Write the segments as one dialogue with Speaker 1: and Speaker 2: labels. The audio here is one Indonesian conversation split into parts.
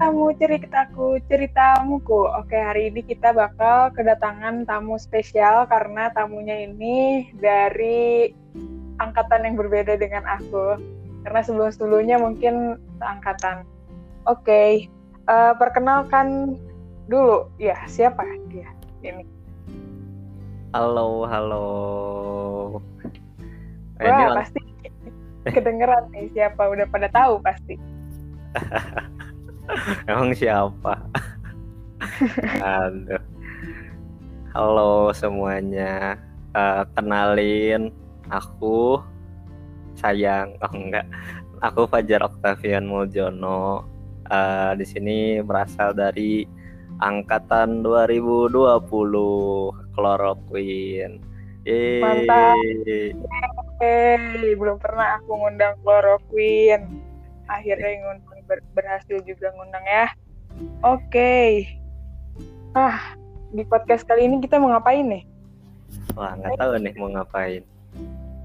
Speaker 1: ceritamu, ceritaku, ceritamuku. Oke, hari ini kita bakal kedatangan tamu spesial karena tamunya ini dari angkatan yang berbeda dengan aku. Karena sebelum-sebelumnya mungkin seangkatan. Oke, uh, perkenalkan dulu. Ya, siapa dia ini?
Speaker 2: Halo, halo.
Speaker 1: Wah, pasti kedengeran nih siapa. Udah pada tahu pasti.
Speaker 2: Emang siapa? Aduh. Halo semuanya. Uh, kenalin aku sayang oh enggak aku Fajar Octavian Muljono uh, di sini berasal dari angkatan 2020 Chloroquine
Speaker 1: Yeay. mantap Yeay. belum pernah aku ngundang Chloroquine akhirnya ngundang ber berhasil juga ngundang ya. Oke. Okay. Ah, di podcast kali ini kita mau ngapain nih?
Speaker 2: Wah, nggak tahu nih mau ngapain.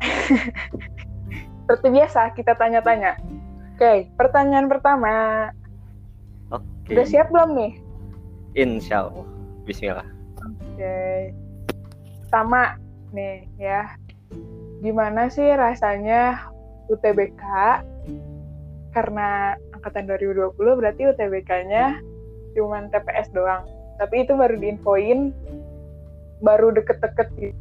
Speaker 1: Seperti biasa, kita tanya-tanya. Oke, okay, pertanyaan pertama. Oke. Okay. Udah siap belum nih?
Speaker 2: Insya Allah. Bismillah.
Speaker 1: Oke. Okay. Pertama nih ya. Gimana sih rasanya UTBK karena angkatan 2020 berarti UTBK-nya cuma TPS doang. Tapi itu baru diinfoin baru deket-deket gitu.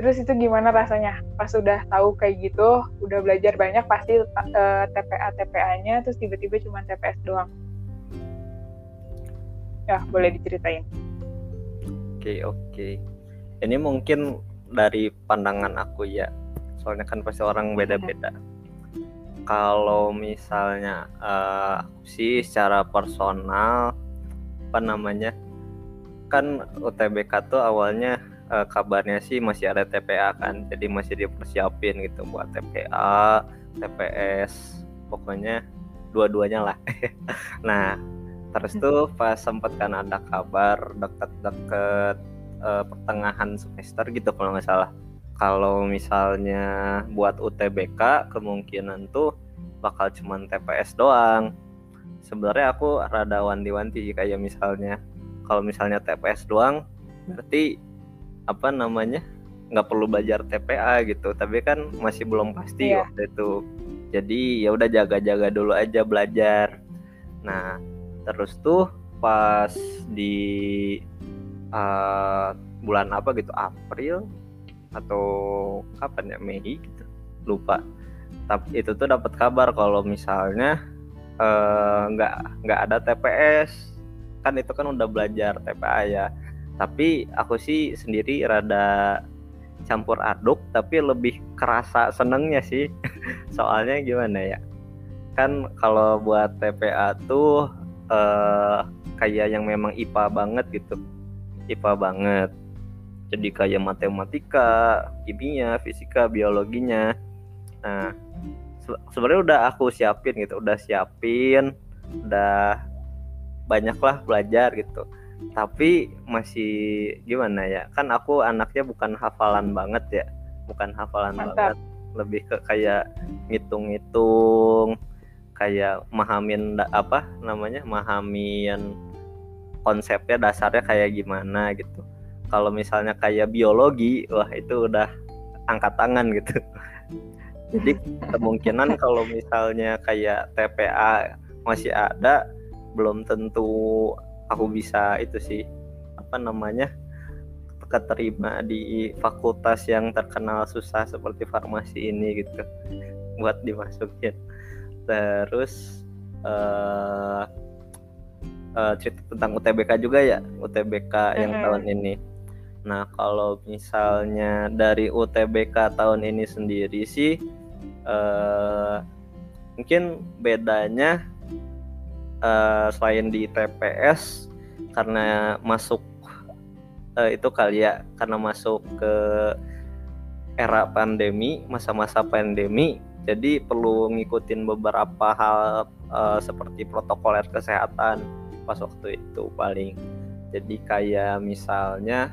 Speaker 1: Terus itu gimana rasanya? Pas udah tahu kayak gitu, udah belajar banyak pasti uh, eh, TPA TPA-nya terus tiba-tiba cuma TPS doang. Ya, boleh diceritain.
Speaker 2: Oke, oke. Ini mungkin dari pandangan aku ya. Soalnya kan pasti orang beda-beda. Hmm kalau misalnya uh, sih secara personal apa namanya kan UTBK tuh awalnya uh, kabarnya sih masih ada TPA kan jadi masih dipersiapin gitu buat TPA TPS pokoknya dua-duanya lah. Nah terus tuh pas sempet kan ada kabar deket-deket uh, pertengahan semester gitu kalau nggak salah. Kalau misalnya buat UTBK kemungkinan tuh bakal cuman TPS doang. Sebenarnya aku rada wanti-wanti kayak misalnya kalau misalnya TPS doang berarti apa namanya nggak perlu belajar TPA gitu. Tapi kan masih belum pasti yeah. waktu itu. Jadi ya udah jaga-jaga dulu aja belajar. Nah terus tuh pas di uh, bulan apa gitu April atau kapan ya Mei gitu lupa tapi itu tuh dapat kabar kalau misalnya eh, nggak uh, nggak ada TPS kan itu kan udah belajar TPA ya. Tapi aku sih sendiri rada campur aduk tapi lebih kerasa senengnya sih. Soalnya gimana ya kan kalau buat TPA tuh uh, kayak yang memang IPA banget gitu. IPA banget. Jadi kayak matematika, kimia, fisika, biologinya. Nah, sebenarnya udah aku siapin gitu, udah siapin, udah banyak lah belajar gitu. Tapi masih gimana ya? Kan aku anaknya bukan hafalan banget ya, bukan hafalan Mantap. banget, lebih ke kayak ngitung-ngitung, kayak mahamin apa namanya, mahamin konsepnya dasarnya kayak gimana gitu kalau misalnya kayak biologi wah itu udah angkat tangan gitu jadi kemungkinan kalau misalnya kayak TPA masih ada belum tentu aku bisa itu sih apa namanya keterima di fakultas yang terkenal susah seperti farmasi ini gitu buat dimasukin. Terus uh, uh, cerita tentang UTBK juga ya UTBK yang tahun ini. Nah, kalau misalnya dari UTBK tahun ini sendiri sih eh, mungkin bedanya eh, selain di TPS karena masuk eh, itu kali ya karena masuk ke era pandemi, masa-masa pandemi, jadi perlu ngikutin beberapa hal uh, seperti protokoler kesehatan pas waktu itu paling. Jadi kayak misalnya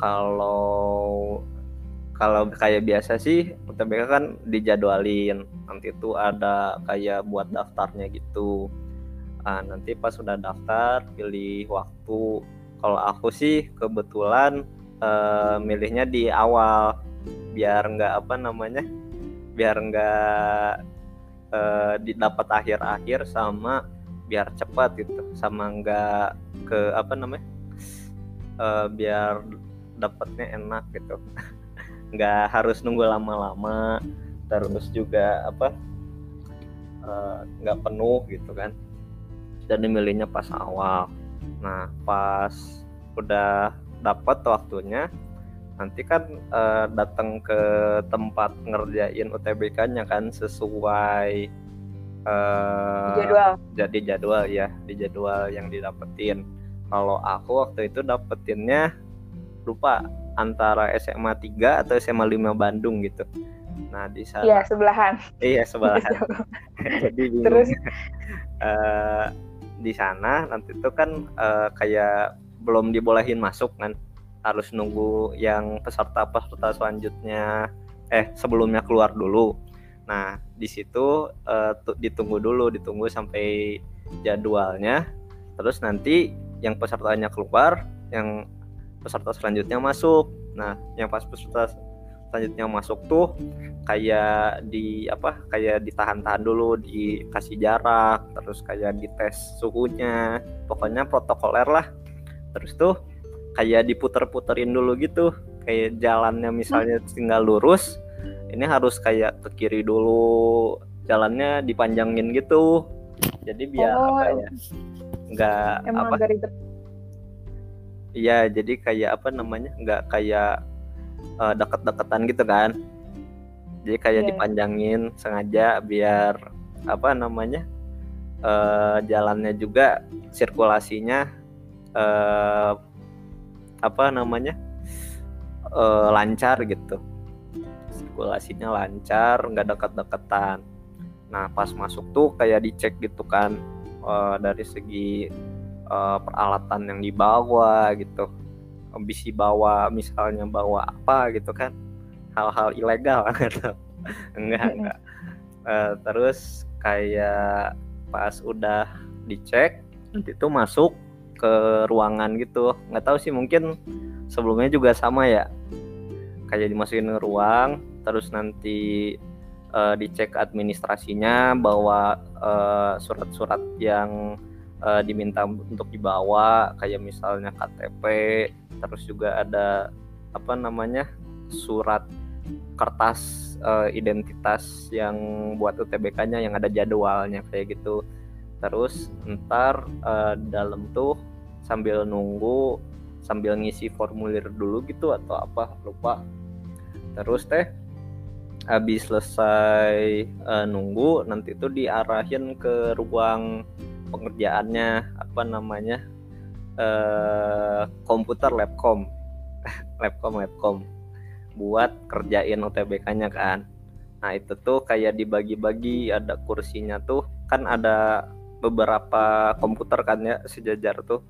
Speaker 2: kalau kalau kayak biasa sih UTBK kan dijadwalin. Nanti itu ada kayak buat daftarnya gitu. Nah, nanti pas sudah daftar pilih waktu. Kalau aku sih kebetulan uh, milihnya di awal. Biar nggak apa namanya biar nggak uh, didapat akhir-akhir sama biar cepat gitu. Sama nggak ke apa namanya uh, biar dapatnya enak gitu nggak harus nunggu lama-lama terus juga apa nggak uh, penuh gitu kan. Dan dimilihnya pas awal. Nah pas udah dapat waktunya nanti kan uh, datang ke tempat ngerjain UTBK-nya kan sesuai uh, jadwal. jadi jadwal ya di jadwal yang didapetin. Kalau aku waktu itu dapetinnya lupa antara SMA 3 atau SMA 5 Bandung gitu. Nah di sana
Speaker 1: iya sebelahan.
Speaker 2: Iya sebelahan. Jadi bingung. Terus? Uh, di sana nanti itu kan uh, kayak belum dibolehin masuk kan. Harus nunggu yang peserta-peserta selanjutnya eh sebelumnya keluar dulu. Nah, di situ uh, ditunggu dulu, ditunggu sampai jadwalnya. Terus nanti yang pesertanya keluar, yang peserta selanjutnya masuk. Nah, yang pas peserta selanjutnya masuk tuh kayak di apa kayak ditahan-tahan dulu dikasih jarak terus kayak dites suhunya pokoknya protokoler lah. Terus tuh kayak diputer-puterin dulu gitu kayak jalannya misalnya tinggal lurus ini harus kayak ke kiri dulu jalannya dipanjangin gitu. Jadi biar oh, apa ya nggak apa iya jadi kayak apa namanya nggak kayak uh, deket-deketan gitu kan. Jadi kayak yeah. dipanjangin sengaja biar apa namanya uh, jalannya juga sirkulasinya uh, apa namanya uh, lancar gitu. Sirkulasinya lancar nggak dekat-dekatan nah pas masuk tuh kayak dicek gitu kan uh, dari segi uh, peralatan yang dibawa gitu. Bisa bawa misalnya bawa apa gitu kan. Hal-hal ilegal gitu. Enggak enggak. Uh, terus kayak pas udah dicek nanti itu masuk ke ruangan gitu. Nggak tahu sih mungkin sebelumnya juga sama ya. Kayak dimasukin ke ruang terus nanti uh, dicek administrasinya bawa surat-surat uh, yang uh, diminta untuk dibawa kayak misalnya KTP terus juga ada apa namanya surat kertas uh, identitas yang buat UTBK-nya yang ada jadwalnya kayak gitu. Terus ntar uh, dalam tuh sambil nunggu sambil ngisi formulir dulu gitu atau apa lupa. Terus teh habis selesai uh, nunggu nanti tuh diarahin ke ruang pengerjaannya apa namanya uh, komputer labcom labcom labcom buat kerjain UTBK-nya kan. Nah itu tuh kayak dibagi-bagi ada kursinya tuh kan ada beberapa komputer kan ya sejajar tuh.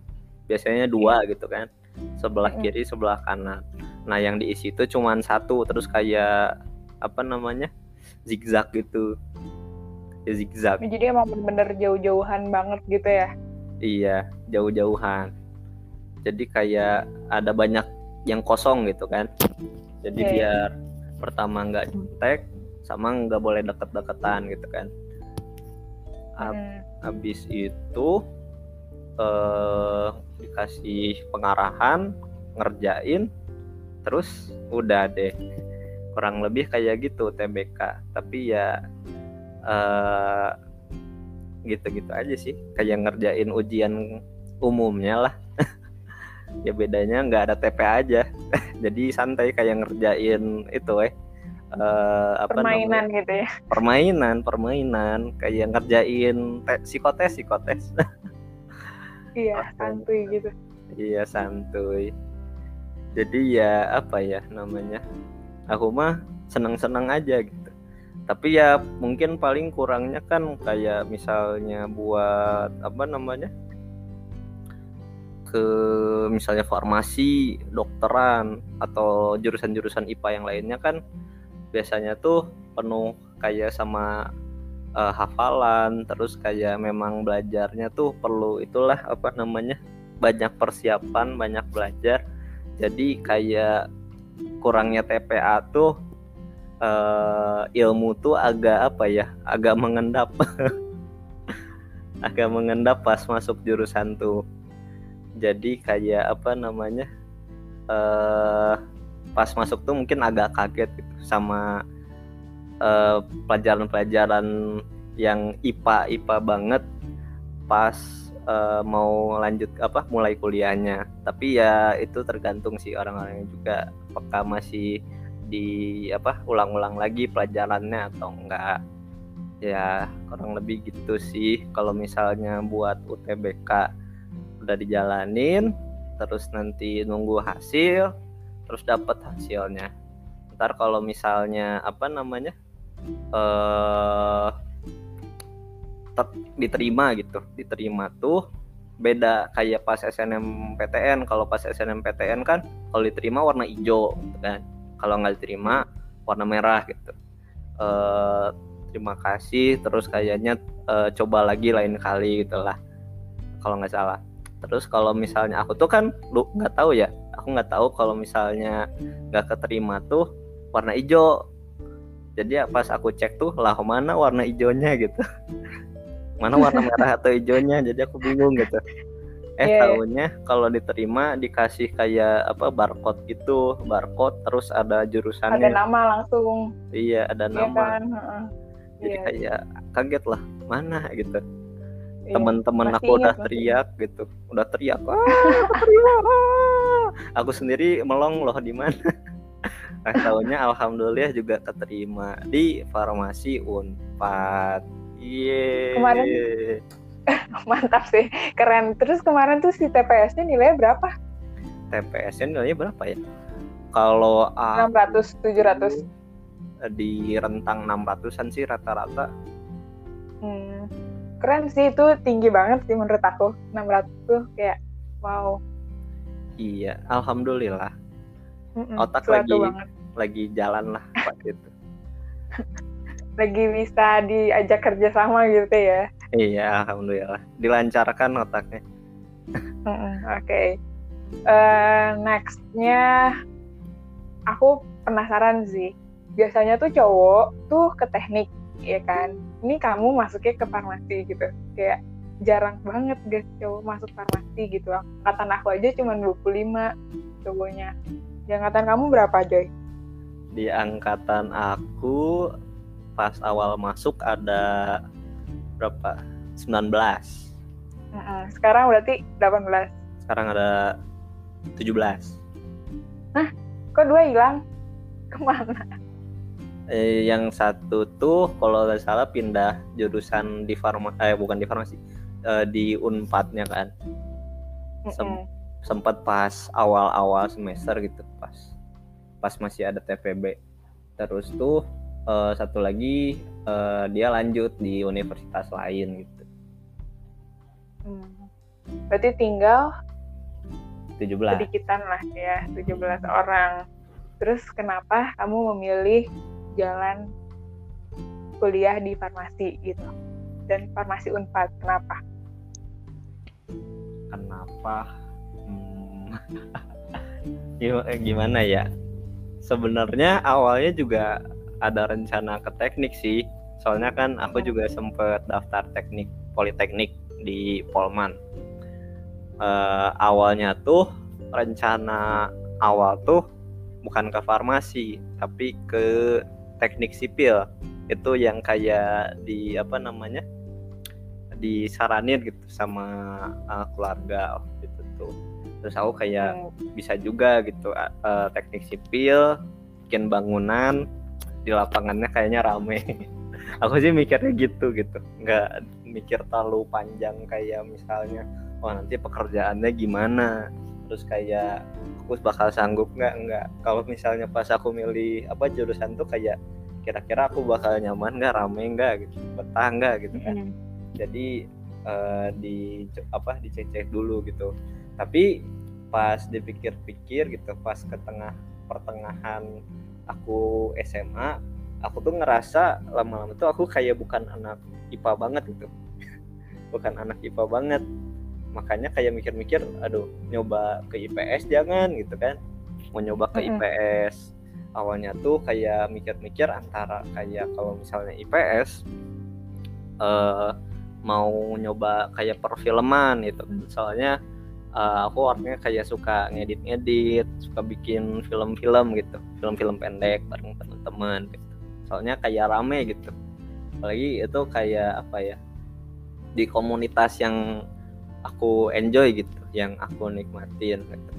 Speaker 2: Biasanya dua iya. gitu kan sebelah kiri sebelah kanan. Nah yang diisi itu cuma satu terus kayak apa namanya zigzag gitu ya zigzag.
Speaker 1: Jadi emang bener-bener jauh-jauhan banget gitu ya?
Speaker 2: Iya jauh-jauhan. Jadi kayak ada banyak yang kosong gitu kan. Jadi okay. biar pertama nggak jutek sama nggak boleh deket-deketan gitu kan. Ab hmm. habis itu eh, dikasih pengarahan ngerjain terus udah deh. Kurang lebih kayak gitu TBK tapi ya uh, gitu-gitu aja sih. Kayak ngerjain ujian umumnya lah. Ya bedanya nggak ada TP aja. Jadi santai kayak ngerjain itu eh uh,
Speaker 1: apa permainan namanya? gitu ya.
Speaker 2: Permainan permainan. Kayak ngerjain te psikotes psikotes.
Speaker 1: Iya santuy gitu.
Speaker 2: Iya santuy. Jadi ya apa ya namanya? Aku mah seneng-seneng aja gitu tapi ya mungkin paling kurangnya kan kayak misalnya buat apa namanya ke misalnya farmasi, dokteran atau jurusan-jurusan IPA yang lainnya kan biasanya tuh penuh kayak sama uh, hafalan terus kayak memang belajarnya tuh perlu itulah apa namanya banyak persiapan banyak belajar. Jadi kayak kurangnya TPA tuh uh, ilmu tuh agak apa ya? Agak mengendap. Agak mengendap pas masuk jurusan tuh. Jadi kayak apa namanya? Uh, pas masuk tuh mungkin agak kaget gitu sama pelajaran pelajaran-pelajaran yang IPA IPA banget pas uh, mau lanjut apa mulai kuliahnya. Tapi ya itu tergantung sih orang-orangnya juga apakah masih di apa ulang-ulang lagi pelajarannya atau enggak. Ya kurang lebih gitu sih. Kalau misalnya buat UTBK udah dijalanin terus nanti nunggu hasil terus dapat hasilnya. Ntar kalau misalnya apa namanya eh diterima gitu diterima tuh beda kayak pas SNMPTN kalau pas SNMPTN kan kalau diterima warna hijau gitu kan kalau nggak diterima warna merah gitu. Uh, terima kasih terus kayaknya uh, coba lagi lain kali gitulah kalau nggak salah. Terus kalau misalnya aku tuh kan lu nggak tahu ya aku nggak tahu kalau misalnya nggak keterima tuh warna hijau. Jadi ya pas aku cek tuh lah mana warna hijaunya gitu? Mana warna merah atau hijaunya? Jadi aku bingung gitu eh yeah. tahunya kalau diterima dikasih kayak apa barcode gitu barcode terus ada jurusannya
Speaker 1: ada nama langsung
Speaker 2: iya ada yeah, nama kan? jadi yeah. kayak kaget lah mana gitu yeah. teman-teman aku udah teriak masih. gitu udah teriak ah terima ah. aku sendiri melong loh di mana nah tahunya alhamdulillah juga keterima di farmasi unpad iya yeah.
Speaker 1: kemarin mantap sih keren. Terus kemarin tuh si TPS-nya nilainya berapa?
Speaker 2: TPS-nya nilainya berapa ya? Kalau
Speaker 1: 600 700
Speaker 2: di rentang 600-an sih rata-rata.
Speaker 1: Hmm. keren sih. Itu tinggi banget sih menurut aku. 600 tuh kayak wow.
Speaker 2: Iya alhamdulillah. Mm-mm, otak lagi banget. lagi jalan lah pak itu
Speaker 1: lagi bisa diajak kerja sama gitu ya
Speaker 2: Iya, alhamdulillah. Dilancarkan otaknya.
Speaker 1: Oke. Okay. Uh, eh, nextnya, aku penasaran sih. Biasanya tuh cowok tuh ke teknik, ya kan? Ini kamu masuknya ke farmasi gitu. Kayak jarang banget guys cowok masuk farmasi gitu. Angkatan aku aja cuma 25 cowoknya. Di angkatan kamu berapa, Joy?
Speaker 2: Di angkatan aku pas awal masuk ada berapa? 19
Speaker 1: sekarang berarti 18
Speaker 2: sekarang ada 17
Speaker 1: Hah? kok dua hilang? Ke mana?
Speaker 2: Eh, yang satu tuh kalau nggak salah pindah jurusan di farma eh bukan di farmasi eh, di unpadnya kan. Sem mm -hmm. sempat pas awal-awal semester gitu pas pas masih ada TPB terus tuh uh, satu lagi uh, dia lanjut di universitas lain gitu.
Speaker 1: Hmm. Berarti tinggal
Speaker 2: 17.
Speaker 1: Sedikitan lah ya, 17 orang. Terus kenapa kamu memilih jalan kuliah di farmasi gitu? Dan farmasi Unpad, kenapa?
Speaker 2: Kenapa? Hmm. gimana ya? Sebenarnya awalnya juga ada rencana ke teknik sih. Soalnya kan aku juga sempet daftar teknik politeknik di Polman. Uh, awalnya tuh rencana awal tuh bukan ke farmasi tapi ke teknik sipil. Itu yang kayak di apa namanya disaranin gitu sama uh, keluarga gitu tuh. Terus aku kayak hmm. bisa juga gitu uh, teknik sipil bikin bangunan di lapangannya kayaknya rame. Aku sih mikirnya gitu gitu. Nggak mikir terlalu panjang kayak misalnya wah nanti pekerjaannya gimana? Terus kayak aku bakal sanggup nggak? Nggak. Kalau misalnya pas aku milih apa jurusan tuh kayak kira-kira aku bakal nyaman nggak? Rame nggak? Gitu. Betah nggak? Gitu kan. Mm. jadi uh, di apa dicek-cek dulu gitu. Tapi pas dipikir-pikir gitu pas ke tengah pertengahan aku SMA aku tuh ngerasa lama-lama tuh aku kayak bukan anak IPA banget gitu. Bukan anak IPA banget. Makanya kayak mikir-mikir aduh nyoba ke IPS jangan gitu kan. Mau nyoba ke IPS awalnya tuh kayak mikir-mikir antara kayak kalau misalnya IPS uh, mau nyoba kayak perfilman gitu. Soalnya uh, aku orangnya kayak suka ngedit-ngedit suka bikin film-film gitu. Film-film pendek bareng teman-teman gitu. Soalnya kayak rame gitu. Apalagi itu kayak apa ya di komunitas yang aku enjoy gitu yang aku nikmatin gitu.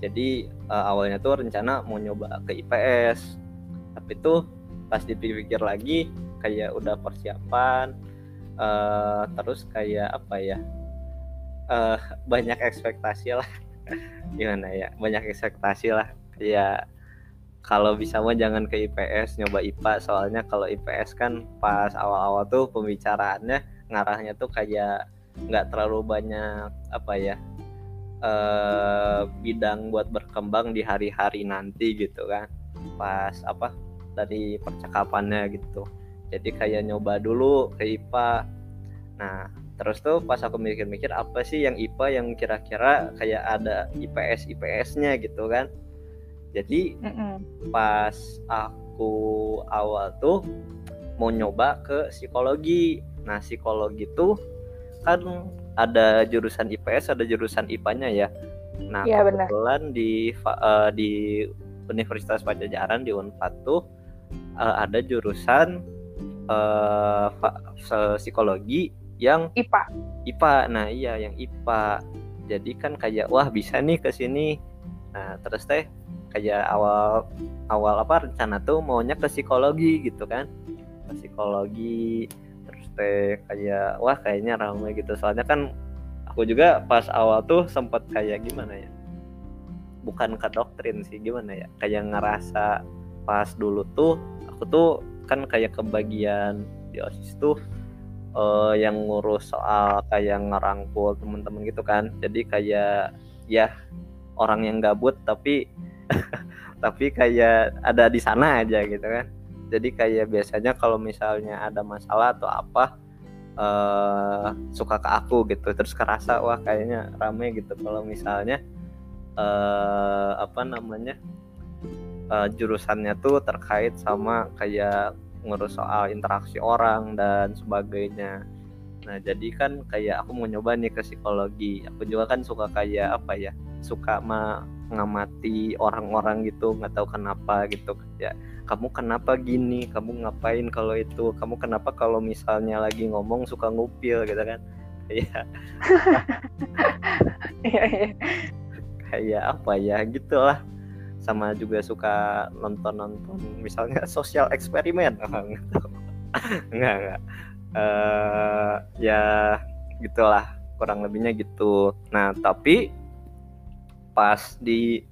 Speaker 2: Jadi uh, awalnya tuh rencana mau nyoba ke IPS tapi tuh pas dipikir lagi kayak udah persiapan uh, terus kayak apa ya uh, banyak ekspektasi lah. Gimana ya? Banyak ekspektasi lah. Kayak kalau bisa mah jangan ke IPS nyoba IPA soalnya kalau IPS kan pas awal-awal tuh pembicaraannya ngarahnya tuh kayak nggak terlalu banyak apa ya uh, bidang buat berkembang di hari-hari nanti gitu kan. Pas apa dari percakapannya gitu. Jadi kayak nyoba dulu ke IPA nah terus tuh pas aku mikir-mikir apa sih yang IPA yang kira-kira kayak ada IPS IPS-nya gitu kan? Jadi mm -mm. pas aku awal tuh mau nyoba ke psikologi. Nah psikologi tuh kan ada jurusan IPS ada jurusan IPA-nya ya. Nah ya, kebetulan di uh, di Universitas Pajajaran di Unpad tuh uh, ada jurusan uh, psikologi yang
Speaker 1: IPA
Speaker 2: IPA nah iya yang IPA jadi kan kayak wah bisa nih ke sini. Nah terus teh kayak awal awal apa rencana tuh maunya ke psikologi gitu kan. Ke psikologi terus teh kayak wah kayaknya ramai gitu. Soalnya kan aku juga pas awal tuh sempat kayak gimana ya bukan ke doktrin sih gimana ya kayak ngerasa pas dulu tuh aku tuh kan kayak kebagian di osis tuh uh, yang ngurus soal kayak ngerangkul temen-temen gitu kan. Jadi kayak ya orang yang gabut tapi tapi kayak ada di sana aja gitu kan. Jadi kayak biasanya kalau misalnya ada masalah atau apa uh, suka ke aku gitu. Terus kerasa wah kayaknya rame gitu. Kalau misalnya uh, apa namanya uh, jurusannya tuh terkait sama kayak ngurus soal interaksi orang dan sebagainya. Nah jadi kan kayak aku mau nyoba nih ke psikologi. Aku juga kan suka kayak apa ya suka mengamati orang-orang gitu nggak tahu kenapa gitu. Ya kamu kenapa gini? Kamu ngapain kalau itu? Kamu kenapa kalau misalnya lagi ngomong suka ngupil? gitu kan. Kayak
Speaker 1: iya, iya.
Speaker 2: kayak apa ya gitulah sama juga suka nonton-nonton misalnya sosial eksperimen. Enggak enggak. Uh, ya gitulah kurang lebihnya gitu. Nah tapi pas di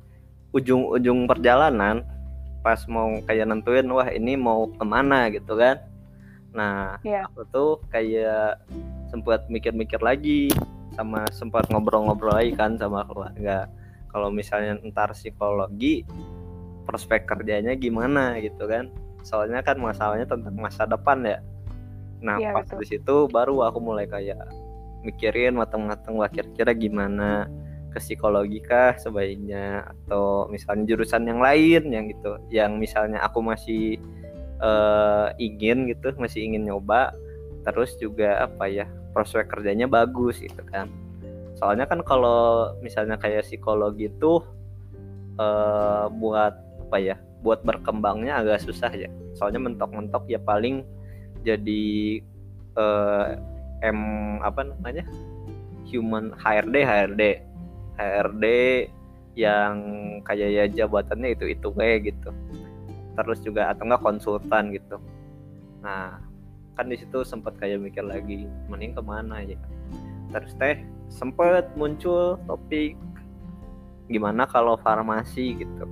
Speaker 2: ujung-ujung perjalanan pas mau kayak nentuin wah ini mau ke mana? gitu kan. Nah yeah. aku tuh kayak sempat mikir-mikir lagi sama sempat ngobrol-ngobrol lagi kan sama keluarga kalau misalnya ntar psikologi prospek kerjanya gimana gitu kan. Soalnya kan masalahnya tentang masa depan ya. Nah ya, pas betul. di situ baru aku mulai kayak mikirin matang-matang wah kira-kira gimana ke psikologi kah sebaiknya. Atau misalnya jurusan yang lain yang gitu yang misalnya aku masih uh, ingin gitu masih ingin nyoba. Terus juga apa ya prospek kerjanya bagus gitu kan soalnya kan kalau misalnya kayak psikologi itu uh, buat apa ya buat berkembangnya agak susah ya. Soalnya mentok-mentok ya paling jadi uh, M apa namanya? Human HRD HRD HRD yang kayak ya jabatannya itu itu kayak gitu. Terus juga atau enggak konsultan gitu. Nah kan di situ sempat kayak mikir lagi mending ke mana ya terus teh sempet muncul topik gimana kalau farmasi gitu.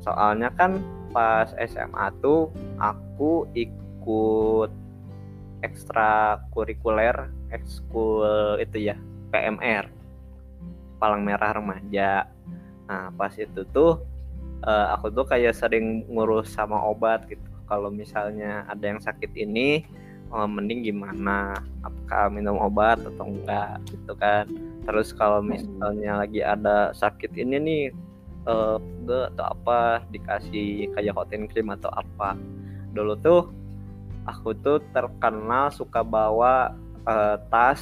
Speaker 2: Soalnya kan pas SMA tuh aku ikut ekstrakurikuler ekskul itu ya PMR Palang Merah Remaja. Nah pas itu tuh uh, aku tuh kayak sering ngurus sama obat gitu. Kalau misalnya ada yang sakit ini oh, mending gimana? Apakah minum obat atau enggak? Gitu kan. Terus kalau
Speaker 1: Hmm.
Speaker 2: misalnya lagi ada sakit ini nih eh enggak atau apa dikasih kayak hotin cream atau apa. Dulu tuh aku tuh terkenal suka bawa eh, tas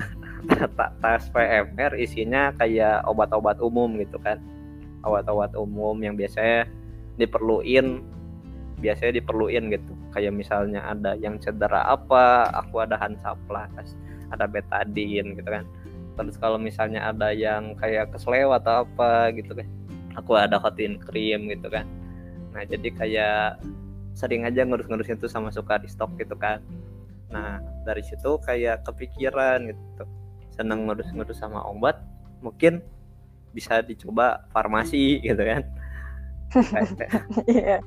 Speaker 2: ta- tas PMR isinya kayak obat-obat umum gitu kan. Obat-obat umum yang biasanya diperluin biasanya diperluin gitu kayak misalnya ada yang cedera apa aku ada Hansaplast ada betadine gitu kan. Terus kalau misalnya ada yang kayak keselew atau apa gitu kan aku ada hotin cream gitu kan. Nah jadi kayak sering aja ngurus-ngurusin itu sama suka di stok gitu kan. Nah dari situ kayak kepikiran gitu. Seneng ngurus-ngurus sama obat mungkin bisa dicoba farmasi gitu kan.
Speaker 1: Iya.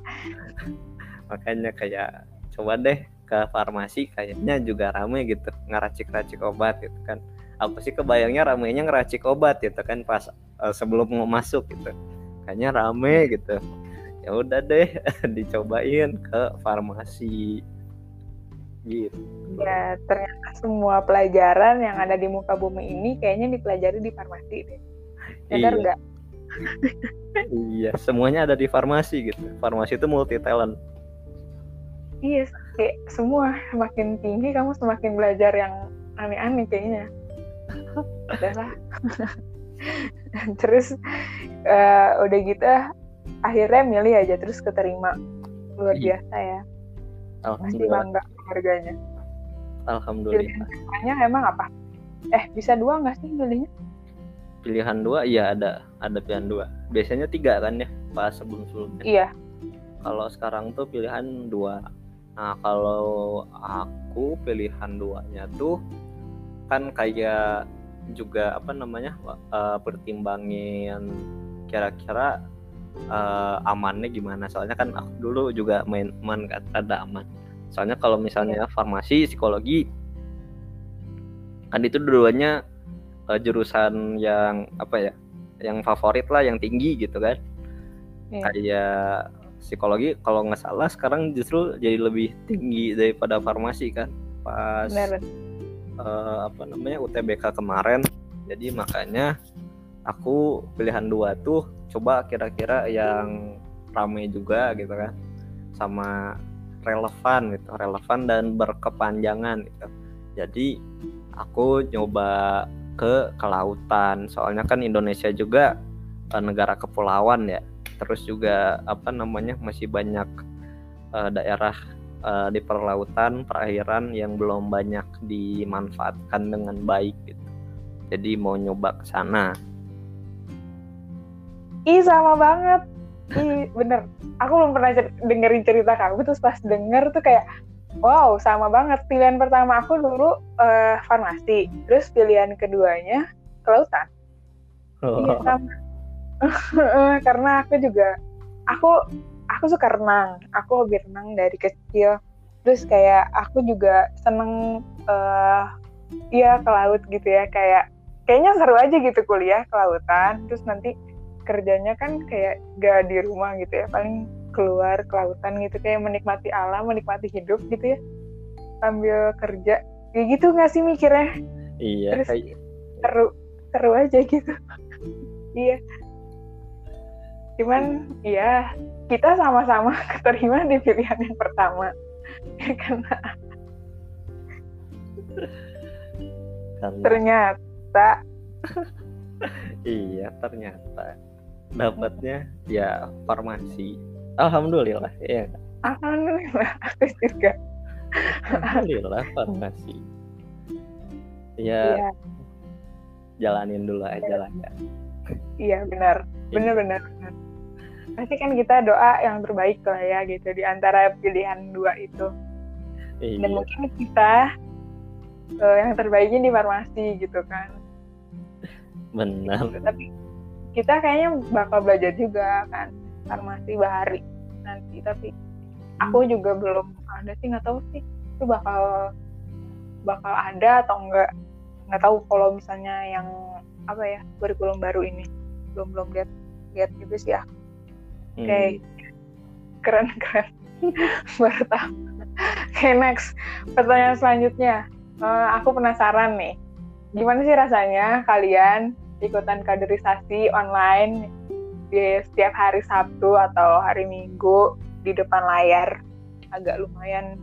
Speaker 2: Makanya kayak coba deh ke farmasi kayaknya juga rame gitu ngeracik-racik obat gitu kan. Apa sih kebayangnya ramenya ngeracik obat gitu kan pas eh, sebelum mau masuk gitu. Kayaknya rame gitu. Ya udah deh dicobain ke farmasi. Gitu.
Speaker 1: Ya, ternyata semua pelajaran yang ada di muka bumi ini kayaknya dipelajari di farmasi deh. Sadar
Speaker 2: Iya.
Speaker 1: nggak?
Speaker 2: iya semuanya ada di farmasi gitu. Farmasi itu multi talent
Speaker 1: Iya, kayak semua semakin tinggi kamu semakin belajar yang aneh-aneh kayaknya. Udahlah. terus eh, udah gitu akhirnya milih aja terus keterima. Luar
Speaker 2: Iya.
Speaker 1: biasa ya. Masih bangga harganya.
Speaker 2: alhamdulillah
Speaker 1: Pilihannya emang apa? Eh, bisa dua nggak sih milihnya?
Speaker 2: pilihan dua iya ada ada pilihan dua biasanya tiga kan ya pas sebelum sebelumnya
Speaker 1: Iya.
Speaker 2: kalau sekarang tuh pilihan dua nah kalau aku pilihan duanya tuh kan kayak juga apa namanya eh, pertimbangin kira-kira eh, amannya gimana. Soalnya kan aku dulu juga main aman kan ada aman. Soalnya kalau misalnya farmasi psikologi kan itu dua-duanya eh, jurusan yang apa ya yang favorit lah yang tinggi gitu kan.
Speaker 1: Iya.
Speaker 2: kayak psikologi kalau nggak salah sekarang justru jadi lebih tinggi daripada farmasi kan. Pas
Speaker 1: Benar.
Speaker 2: eh, apa namanya UTBK kemarin. Jadi makanya aku pilihan dua tuh coba kira-kira yang rame juga gitu kan. Sama relevan gitu relevan dan berkepanjangan gitu. Jadi aku nyoba ke kelautan. Soalnya kan Indonesia juga eh, negara kepulauan ya terus juga apa namanya masih banyak eh, daerah eh, di perlautan perairan yang belum banyak dimanfaatkan dengan baik gitu jadi mau nyoba ke sana
Speaker 1: Ih sama banget. Ih bener. Aku belum pernah cer- dengerin cerita kamu terus pas denger tuh kayak wow sama banget. Pilihan pertama aku dulu eh, farmasi. Terus pilihan keduanya kelautan. Iya sama. Karena aku juga aku aku suka renang. Aku hobi renang dari kecil. Terus kayak aku juga seneng eh iya ke laut gitu ya. Kayak kayaknya seru aja gitu kuliah ke lautan. Terus nanti kerjanya kan kayak gak di rumah gitu ya. Paling keluar ke lautan gitu. Kayak menikmati alam menikmati hidup gitu ya. Sambil kerja. Kayak gitu nggak sih mikirnya?
Speaker 2: Iya
Speaker 1: Terus-
Speaker 2: kayak
Speaker 1: seru seru aja gitu. Iya cuman ya kita sama-sama keterima di pilihan yang pertama. Karena
Speaker 2: karena
Speaker 1: ternyata.
Speaker 2: Iya ternyata. Dapatnya ya farmasi. Alhamdulillah ya
Speaker 1: alhamdulillah aku juga.
Speaker 2: Alhamdulillah farmasi. Ya
Speaker 1: iya.
Speaker 2: jalanin dulu aja lah ya.
Speaker 1: Iya benar. Benar benar benar pasti kan kita doa yang terbaik lah ya gitu di antara pilihan dua itu. Dan
Speaker 2: iya
Speaker 1: mungkin kita eh, yang terbaiknya di farmasi gitu kan.
Speaker 2: Benar.
Speaker 1: Tapi kita kayaknya bakal belajar juga kan farmasi bahari nanti tapi aku juga belum ada sih nggak tahu sih itu bakal bakal ada atau enggak nggak tahu kalau misalnya yang apa ya kurikulum baru ini. Belum belum lihat lihat juga sih
Speaker 2: Hmm,
Speaker 1: kayak keren keren. Baru tahu. Oke okay, next. Pertanyaan selanjutnya. Uh, aku penasaran nih. Gimana sih rasanya kalian ikutan kaderisasi online di setiap hari Sabtu atau hari Minggu di depan layar? Agak lumayan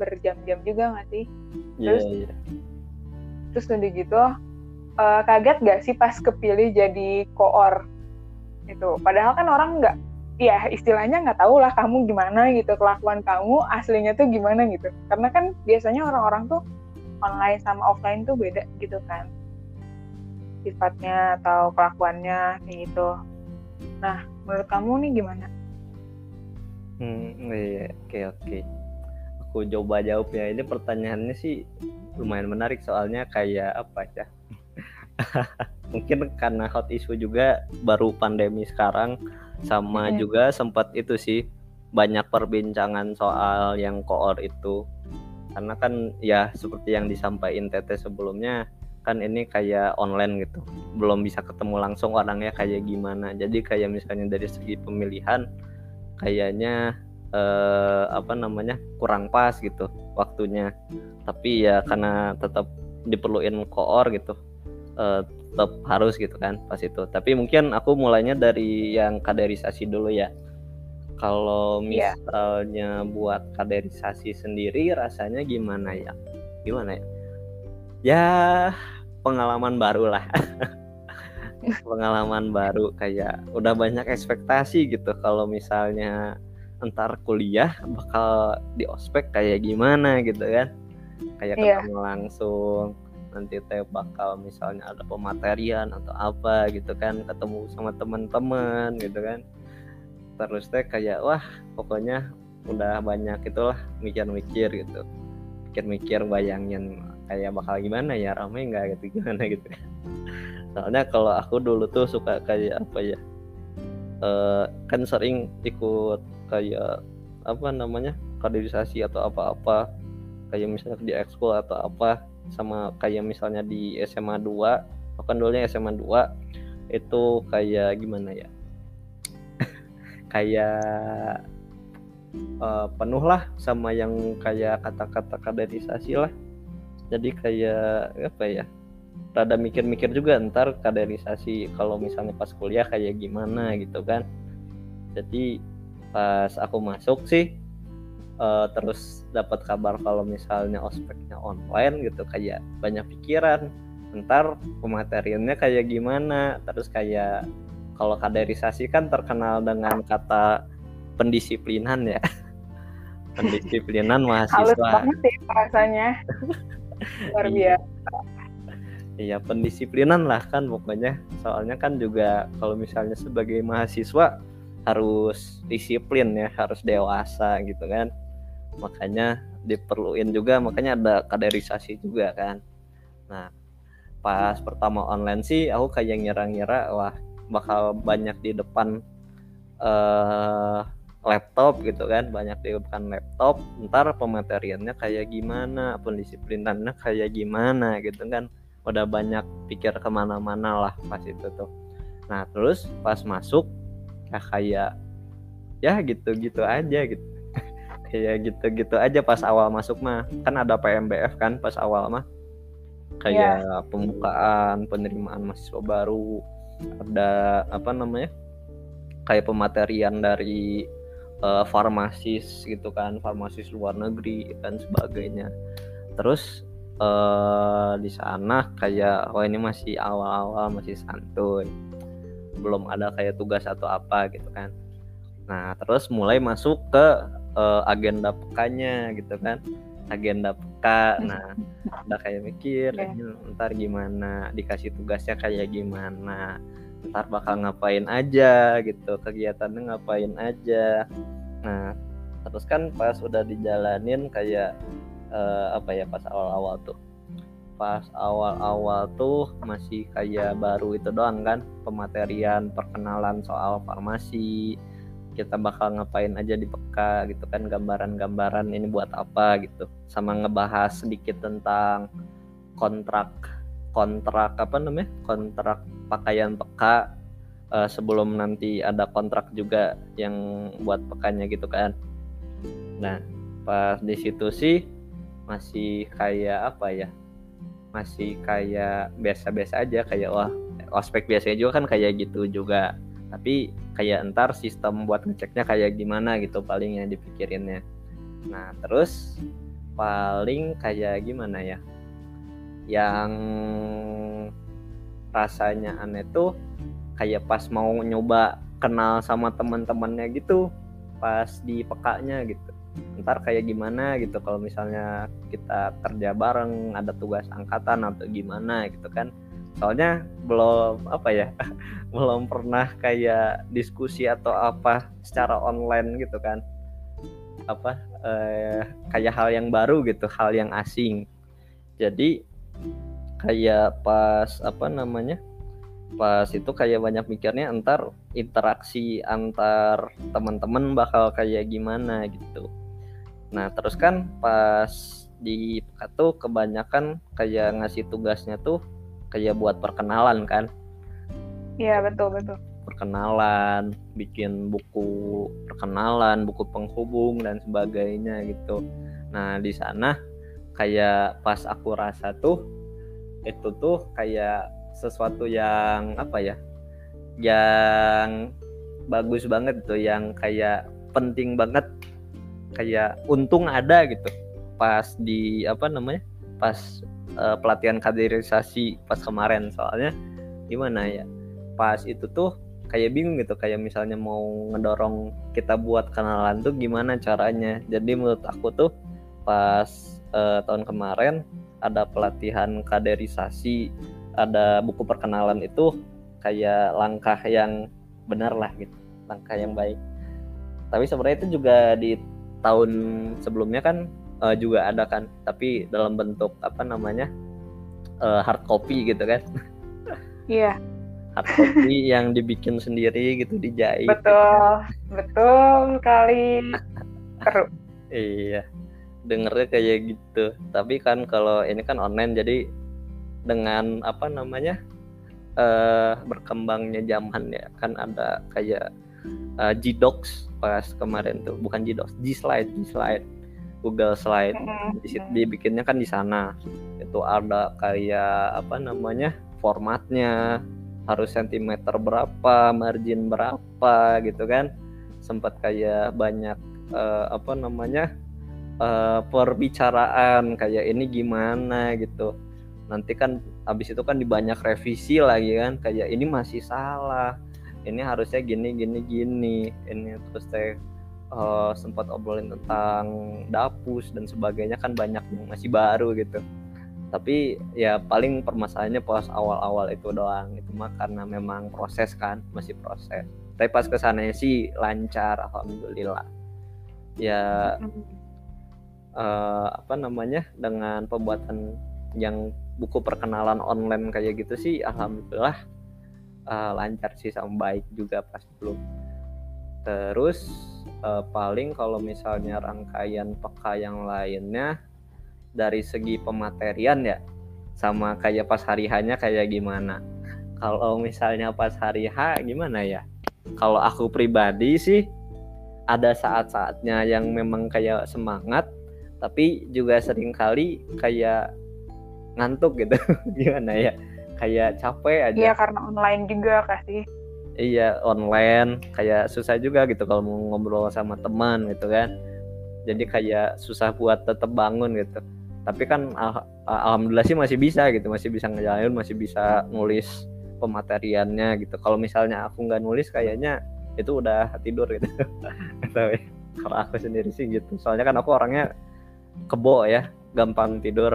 Speaker 1: berjam-jam juga nggak sih?
Speaker 2: Iya, terus yeah, yeah.
Speaker 1: terus udah gitu uh, kaget gak sih pas kepilih jadi koor? Itu. Padahal kan orang nggak ya istilahnya nggak tahu lah kamu gimana gitu kelakuan kamu aslinya tuh gimana gitu. Karena kan biasanya orang-orang tuh online sama offline tuh beda gitu kan. Sifatnya atau kelakuannya kayak gitu. Nah menurut kamu nih gimana?
Speaker 2: Hmm iya oke oke. Aku coba jawab ya. Ini pertanyaannya sih lumayan menarik soalnya kayak apa ya? Mungkin karena hot issue juga baru pandemi sekarang sama yeah. juga sempat itu sih banyak perbincangan soal yang koor itu. Karena kan ya seperti yang disampaikan Tete sebelumnya kan ini kayak online gitu. Belum bisa ketemu langsung orangnya kayak gimana. Jadi kayak misalnya dari segi pemilihan kayaknya eh, apa namanya kurang pas gitu waktunya. Tapi ya karena tetap diperluin koor gitu uh, tetap harus gitu kan pas itu. Tapi mungkin aku mulainya dari yang kaderisasi dulu ya. Kalau iya. misalnya yeah. buat kaderisasi sendiri rasanya gimana ya? Gimana ya? Ya pengalaman baru lah. Pengalaman baru kayak udah banyak ekspektasi gitu. Kalau misalnya entar kuliah bakal di ospek kayak gimana gitu kan? Kayak yeah. ketemu langsung nanti teh bakal misalnya ada pematerian atau apa gitu kan ketemu sama teman-teman gitu kan. Terus teh kayak wah pokoknya udah banyak itulah mikir-mikir gitu. Mikir-mikir bayangin kayak bakal gimana ya ramai nggak gitu gimana gitu. Soalnya kalau aku dulu tuh suka kayak apa ya uh, kan sering ikut kayak apa namanya kaderisasi atau apa-apa. Kayak misalnya di ekskul atau apa sama kayak misalnya di SMA 2 bahkan dulunya SMA 2 itu kayak gimana ya? Kayak uh, penuh lah sama yang kayak kata-kata kaderisasi lah. Jadi kayak apa ya rada mikir-mikir juga ntar kaderisasi kalau misalnya pas kuliah kayak gimana gitu kan. Jadi pas aku masuk sih uh, terus dapat kabar kalau misalnya ospeknya online gitu kayak banyak pikiran. Ntar pemateriannya kayak gimana? Terus kayak kalau kaderisasi kan terkenal dengan kata pendisiplinan ya. Pendisiplinan mahasiswa. Halus
Speaker 1: banget sih rasanya luar biasa.
Speaker 2: Iya pendisiplinan lah kan pokoknya. Soalnya kan juga kalau misalnya sebagai mahasiswa harus disiplin ya harus dewasa gitu kan makanya diperluin juga makanya ada kaderisasi juga kan. Nah pas pertama online sih aku kayak ngira-ngira wah bakal banyak di depan uh, laptop gitu kan. Banyak di depan laptop ntar pemateriannya kayak gimana pendisiplinannya kayak gimana gitu kan. Udah banyak pikir ke mana-mana lah pas itu tuh. Nah terus pas masuk ya kayak ya gitu-gitu aja gitu kayak gitu-gitu aja pas awal masuk mah. Kan ada PMBF kan pas awal mah. Kayak yeah. pembukaan penerimaan mahasiswa baru. Ada apa namanya kayak pematerian dari uh, farmasis gitu kan farmasis luar negeri dan sebagainya. Terus uh, di sana kayak oh ini masih awal-awal masih santuy. Belum ada kayak tugas atau apa gitu kan. Nah terus mulai masuk ke uh, agenda pekanya gitu kan. Agenda peka nah udah kayak mikir yeah. ntar gimana? Dikasih tugasnya kayak gimana? Ntar bakal ngapain aja? gitu. Kegiatannya ngapain aja? Nah terus kan pas udah dijalanin kayak uh, apa ya pas awal-awal tuh. Pas awal-awal tuh masih kayak baru itu doang kan pematerian perkenalan soal farmasi kita bakal ngapain aja di peka gitu kan gambaran-gambaran ini buat apa gitu. Sama ngebahas sedikit tentang kontrak kontrak apa namanya? Kontrak pakaian peka uh, sebelum nanti ada kontrak juga yang buat pekanya gitu kan. Nah pas di situ sih masih kayak apa ya? Masih kayak biasa-biasa aja kayak wah ospek biasanya juga kan kayak gitu juga tapi kayak entar sistem buat ngeceknya kayak gimana gitu paling yang dipikirinnya. Nah terus paling kayak gimana ya? Yang rasanya aneh tuh kayak pas mau nyoba kenal sama teman-temannya gitu pas di pekanya gitu. Ntar kayak gimana gitu kalau misalnya kita kerja bareng ada tugas angkatan atau gimana gitu kan soalnya belum apa ya belum pernah kayak diskusi atau apa secara online gitu kan. Apa eh, kayak hal yang baru gitu hal yang asing. Jadi kayak pas apa namanya pas itu kayak banyak mikirnya entar interaksi antar teman-teman bakal kayak gimana gitu. Nah terus kan pas di tuh kebanyakan kayak ngasih tugasnya tuh kayak buat perkenalan kan.
Speaker 1: Iya betul betul.
Speaker 2: Perkenalan bikin buku perkenalan buku penghubung dan sebagainya gitu. Nah di sana kayak pas aku rasa tuh itu tuh kayak sesuatu yang apa ya yang bagus banget tuh yang kayak penting banget kayak untung ada gitu. Pas di apa namanya pas uh, pelatihan kaderisasi pas kemarin. Soalnya gimana ya pas itu tuh kayak bingung gitu. Kayak misalnya mau ngedorong kita buat kenalan tuh gimana caranya. Jadi menurut aku tuh pas uh, tahun kemarin ada pelatihan kaderisasi ada buku perkenalan itu kayak langkah yang benar lah gitu langkah yang baik. Tapi sebenarnya itu juga di tahun sebelumnya kan uh, juga ada kan. Tapi dalam bentuk apa namanya uh, hard copy gitu kan.
Speaker 1: Iya.
Speaker 2: Hard copy yang dibikin sendiri gitu dijahit.
Speaker 1: Betul. Betul kali seru.
Speaker 2: Iya. Dengernya kayak gitu. Tapi kan kalau ini kan online jadi dengan apa namanya uh, berkembangnya zaman ya kan ada kayak uh, G-Docs pas kemarin tuh. Bukan G-Docs G-Slide G-Slide Google Slide. Di situ dibikinnya kan di sana. Itu ada kayak apa namanya formatnya. Harus sentimeter berapa margin berapa gitu kan. Sempat kayak banyak uh, apa namanya uh, perbicaraan kayak ini gimana gitu. Nanti kan habis itu kan dibanyak revisi lagi kan kayak ini masih salah. Ini harusnya gini gini gini. Ini terus teh uh, sempat obrolin tentang dapus dan sebagainya kan banyak yang masih baru gitu. Tapi ya paling permasalahannya pas awal-awal itu doang itu mah karena memang proses kan masih proses. Tapi pas ke sananya sih lancar alhamdulillah. Ya uh, apa namanya dengan pembuatan yang buku perkenalan online kayak gitu sih alhamdulillah uh, lancar sih sama baik juga pas belum terus uh, paling kalau misalnya rangkaian peka yang lainnya dari segi pematerian ya sama kayak pas hari hanya kayak gimana? Kalau misalnya pas hari H gimana ya? Kalau aku pribadi sih ada saat-saatnya yang memang kayak semangat tapi juga sering kali kayak ngantuk gitu. Gimana ya? Kayak capek aja.
Speaker 1: Iya karena online juga kasih
Speaker 2: iya online. Kayak susah juga gitu kalau mau ngobrol sama teman gitu kan. Jadi kayak susah buat tetap bangun gitu. Tapi kan al alhamdulillah sih masih bisa gitu. Masih bisa ngejalanin masih bisa nulis pemateriannya gitu. Kalau misalnya aku nggak nulis kayaknya itu udah tidur gitu. Tapi kalau aku sendiri sih gitu. Soalnya kan aku orangnya kebo ya gampang tidur.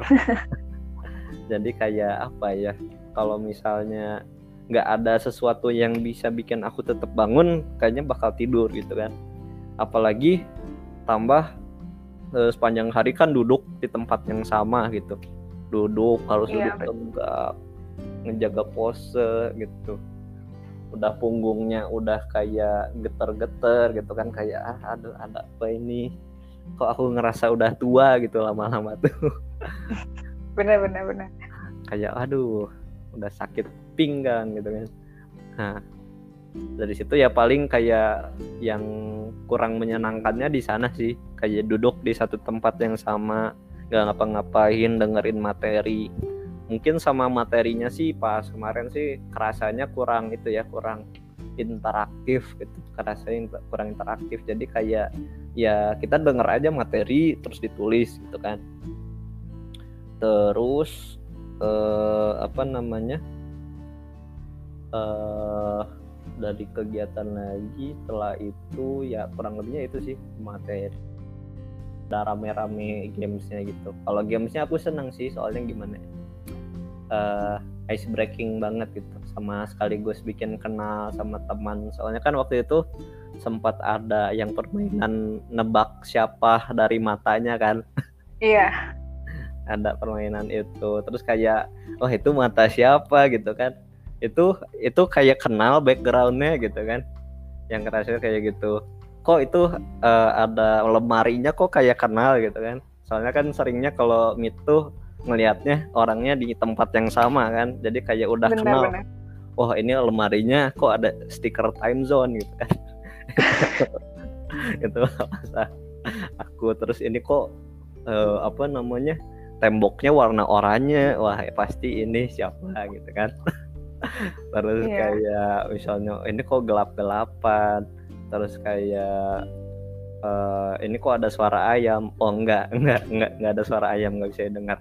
Speaker 2: Jadi kayak apa ya kalau misalnya nggak ada sesuatu yang bisa bikin aku tetap bangun kayaknya bakal tidur gitu kan. Apalagi tambah eh, sepanjang hari kan duduk di tempat yang sama gitu. Duduk harus iya, duduk tegak ngejaga pose gitu. Udah punggungnya udah kayak geter-geter gitu kan kayak ah aduh ada apa ini? Kok aku ngerasa udah tua? gitu lama-lama tuh.
Speaker 1: Bener bener bener.
Speaker 2: Kayak aduh udah sakit pinggang gitu kan. Nah. Dari situ ya paling kayak yang kurang menyenangkannya di sana sih. Kayak duduk di satu tempat yang sama nggak ngapa-ngapain dengerin materi. Mungkin sama materinya sih pas kemarin sih kerasanya kurang itu ya kurang interaktif gitu. Kerasanya kurang interaktif. Jadi kayak ya kita denger aja materi terus ditulis gitu kan. Terus eh, apa namanya eh, dari kegiatan lagi setelah itu ya kurang lebihnya itu sih materi. Udah rame-rame gamesnya gitu. Kalau gamesnya aku seneng sih soalnya gimana ya uh, ice breaking banget gitu. Sama sekaligus bikin kenal sama teman. Soalnya kan waktu itu sempat ada yang permainan nebak siapa dari matanya kan.
Speaker 1: Iya
Speaker 2: ada permainan itu. Terus kayak oh itu mata siapa? gitu kan. Itu itu kayak kenal backgroundnya gitu kan. Yang kerasa kayak gitu. Kok itu uh, ada lemarinya kok kayak kenal gitu kan. Soalnya kan seringnya kalau meet tuh ngelihatnya orangnya di tempat yang sama kan. Jadi kayak udah bener, kenal bener. wah ini lemarinya kok ada stiker time zone gitu kan. Itu masa aku. Terus ini kok uh, apa namanya temboknya warna oranye wah pasti ini siapa gitu kan. Terus yeah. kayak misalnya ini kok gelap gelapan terus kayak uh, ini kok ada suara ayam? Oh enggak enggak enggak enggak ada suara ayam nggak bisa dengar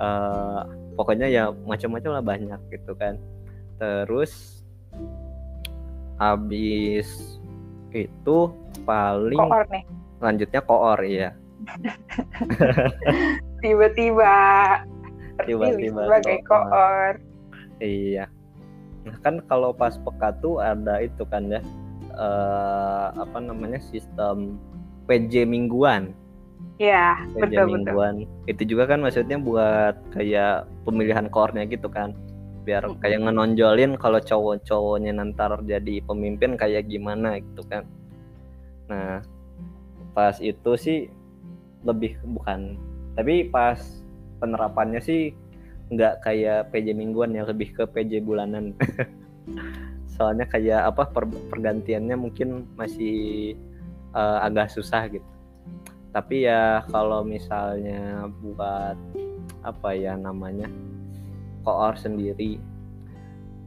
Speaker 2: uh, pokoknya ya macam-macam lah banyak gitu kan. Terus habis itu paling
Speaker 1: koor nih.
Speaker 2: lanjutnya koor ya
Speaker 1: tiba-tiba tiba-tiba sebagai koor
Speaker 2: iya nah kan kalau pas peka tuh ada itu kan ya uh, apa namanya sistem PJ mingguan.
Speaker 1: Iya,
Speaker 2: PJ betul mingguan. Betul. Itu juga kan maksudnya buat kayak pemilihan core gitu kan. Biar kayak ngenonjolin kalau cowok-cowoknya nanti jadi pemimpin kayak gimana gitu kan. Nah, pas itu sih lebih bukan tapi pas penerapannya sih nggak kayak PJ mingguan ya lebih ke PJ bulanan. Soalnya kayak apa per, pergantiannya mungkin masih uh, agak susah gitu. Tapi ya kalau misalnya buat apa ya namanya koor sendiri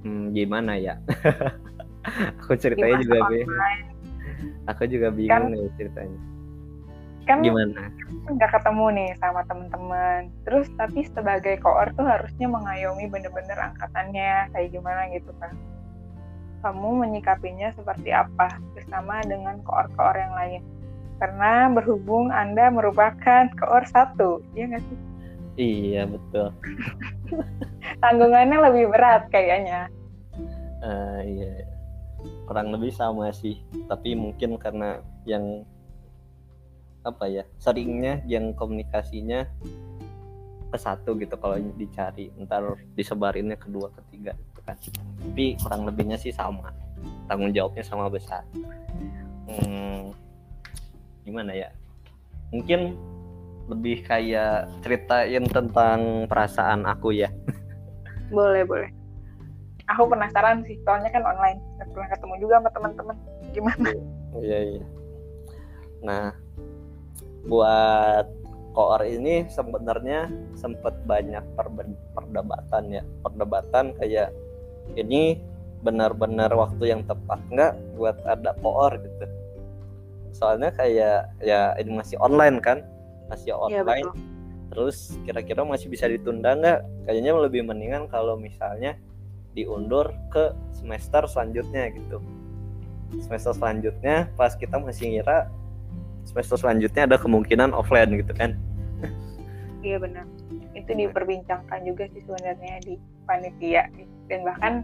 Speaker 2: hmm, gimana ya? Aku ceritanya gimana juga bingung. aku juga bingung kan, nih ceritanya
Speaker 1: kan gimana nggak ketemu nih sama temen-temen terus tapi sebagai koor tuh harusnya mengayomi bener-bener angkatannya kayak gimana gitu kan kamu menyikapinya seperti apa bersama dengan koor-koor yang lain. Karena berhubung Anda merupakan koor satu, iya nggak sih?
Speaker 2: Iya, betul.
Speaker 1: Tanggungannya lebih berat kayaknya.
Speaker 2: Uh, iya, kurang lebih sama sih. Tapi mungkin karena yang apa ya seringnya yang komunikasinya ke satu gitu kalau dicari ntar disebarinnya kedua ketiga kan. Tapi kurang lebihnya sih sama tanggung jawabnya sama besar. Hmm, gimana ya mungkin lebih kayak ceritain tentang perasaan aku ya.
Speaker 1: Boleh boleh. Aku penasaran sih soalnya kan online pernah ketemu juga sama teman-teman. Gimana?
Speaker 2: Iya iya. Nah buat koor ini sebenarnya sempat banyak perdebatan ya. Perdebatan kayak ini benar-benar waktu yang tepat nggak buat ada koor gitu. Soalnya kayak ya ini masih online kan? Masih iya, online. ya, terus kira-kira masih bisa ditunda nggak? Kayaknya lebih mendingan kalau misalnya diundur ke semester selanjutnya gitu. Semester selanjutnya pas kita masih ngira semester selanjutnya ada kemungkinan offline gitu kan.
Speaker 1: Iya benar. Itu diperbincangkan juga sih sebenarnya di panitia. Dan bahkan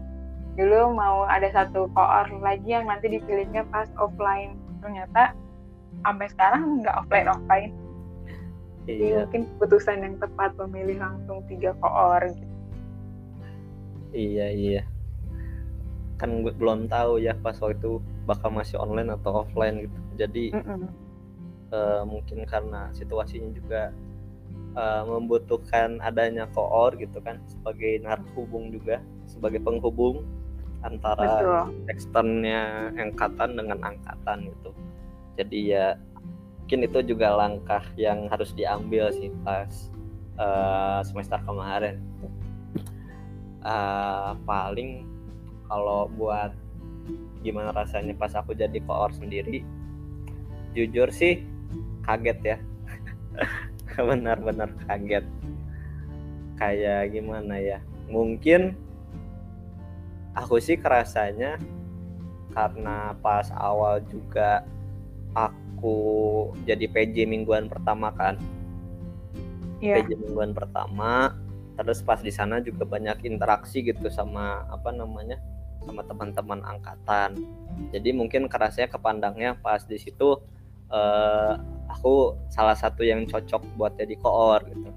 Speaker 1: dulu mau ada satu koor lagi yang nanti dipilihnya pas offline. Ternyata sampai sekarang nggak offline offline. Jadi iya. mungkin keputusan yang tepat memilih langsung tiga koor gitu.
Speaker 2: iya iya. Kan gue belum tahu ya pas waktu itu bakal masih online atau offline gitu. Jadi mm -mm. Uh, mungkin karena situasinya juga uh, membutuhkan adanya koor gitu kan sebagai narhubung juga sebagai penghubung antara Betul. eksternnya angkatan dengan angkatan gitu jadi ya mungkin itu juga langkah yang harus diambil sih pas uh, semester kemarin uh, paling kalau buat gimana rasanya pas aku jadi koor sendiri jujur sih kaget ya. Benar-benar kaget. Kayak gimana ya? Mungkin aku sih kerasanya karena pas awal juga aku jadi PJ mingguan pertama kan. Yeah. PJ mingguan pertama terus pas di sana juga banyak interaksi gitu sama apa namanya sama teman-teman angkatan. Jadi mungkin kerasanya kepandangnya pas di situ uh, aku salah satu yang cocok buat jadi koor gitu.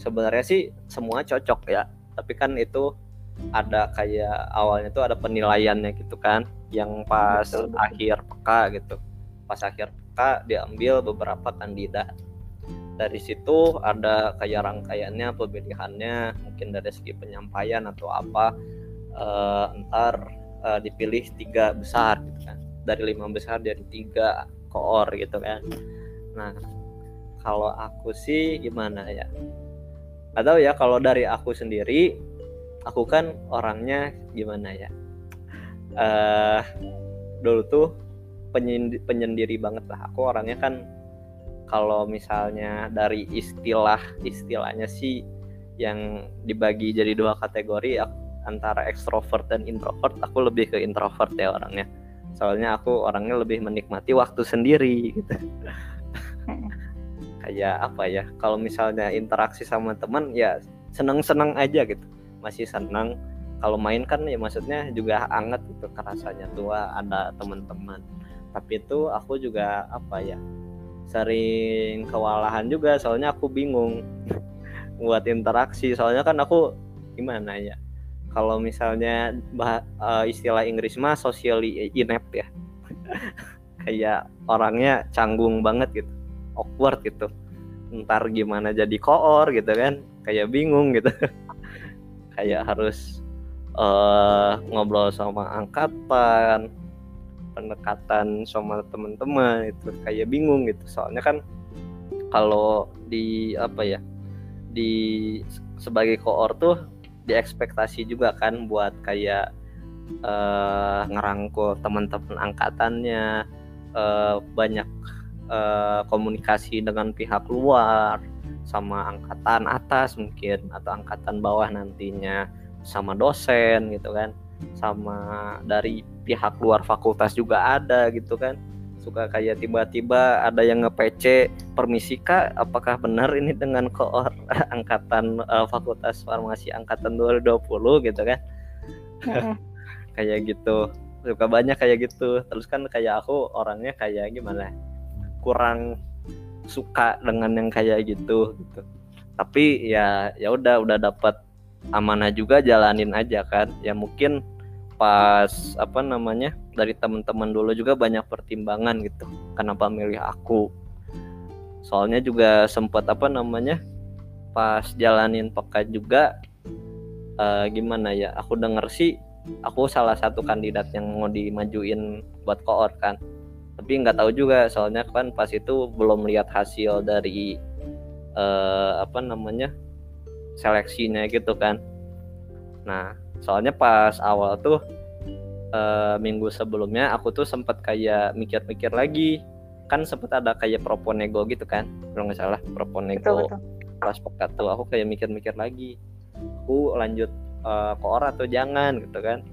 Speaker 2: Sebenarnya sih semua cocok ya tapi kan itu ada kayak awalnya tuh ada penilaiannya gitu kan yang pas betul, betul. akhir peka gitu. Pas akhir peka diambil beberapa kandidat dari situ ada kayak rangkaiannya pemilihannya mungkin dari segi penyampaian atau apa uh, ntar uh, dipilih tiga besar gitu kan. Dari lima besar dari tiga koor gitu kan nah kalau aku sih gimana ya? Atau ya kalau dari aku sendiri aku kan orangnya gimana ya? Uh, dulu tuh penyendiri, banget lah. Aku orangnya kan kalau misalnya dari istilah istilahnya sih yang dibagi jadi dua kategori antara ekstrovert dan introvert aku lebih ke introvert ya orangnya. Soalnya aku orangnya lebih menikmati waktu sendiri gitu kayak apa ya kalau misalnya interaksi sama teman ya seneng-seneng aja gitu. Masih senang kalau main kan ya maksudnya juga anget gitu kerasanya tua ada teman-teman. Tapi itu aku juga apa ya sering kewalahan juga soalnya aku bingung buat interaksi. Soalnya kan aku gimana ya kalau misalnya bah, uh, istilah Inggris mah socially inept ya. Kayak orangnya canggung banget gitu awkward gitu. Ntar gimana jadi koor gitu kan kayak bingung gitu. Kayak harus uh, ngobrol sama angkatan pendekatan sama teman-teman itu kayak bingung gitu. Soalnya kan kalau di apa ya di sebagai koor tuh diekspektasi juga kan buat kayak uh, ngerangkul teman-teman angkatannya uh, banyak uh, komunikasi dengan pihak luar sama angkatan atas mungkin atau angkatan bawah nantinya sama dosen gitu kan. Sama dari pihak luar fakultas juga ada gitu kan. Suka kayak tiba-tiba ada yang nge-PC permisi kak apakah benar ini dengan koor angkatan uh, fakultas farmasi angkatan 2020 gitu kan. Kayak gitu. Suka banyak kayak gitu. Terus kan kayak aku orangnya kayak gimana kurang suka dengan yang kayak gitu gitu. Tapi ya ya udah udah dapat amanah juga jalanin aja kan. Ya mungkin pas apa namanya dari teman-teman dulu juga banyak pertimbangan gitu kenapa milih aku. Soalnya juga sempat apa namanya pas jalanin peka juga uh, gimana ya aku denger sih aku salah satu kandidat yang mau dimajuin buat koor kan tapi nggak tahu juga soalnya kan pas itu belum lihat hasil dari uh, apa namanya seleksinya gitu kan. Nah soalnya pas awal tuh uh, minggu sebelumnya aku tuh sempat kayak mikir-mikir lagi. Kan sempat ada kayak proponego gitu kan kalau nggak salah proponego pas pekat tuh aku kayak mikir-mikir lagi. Aku lanjut uh, orang atau jangan gitu kan.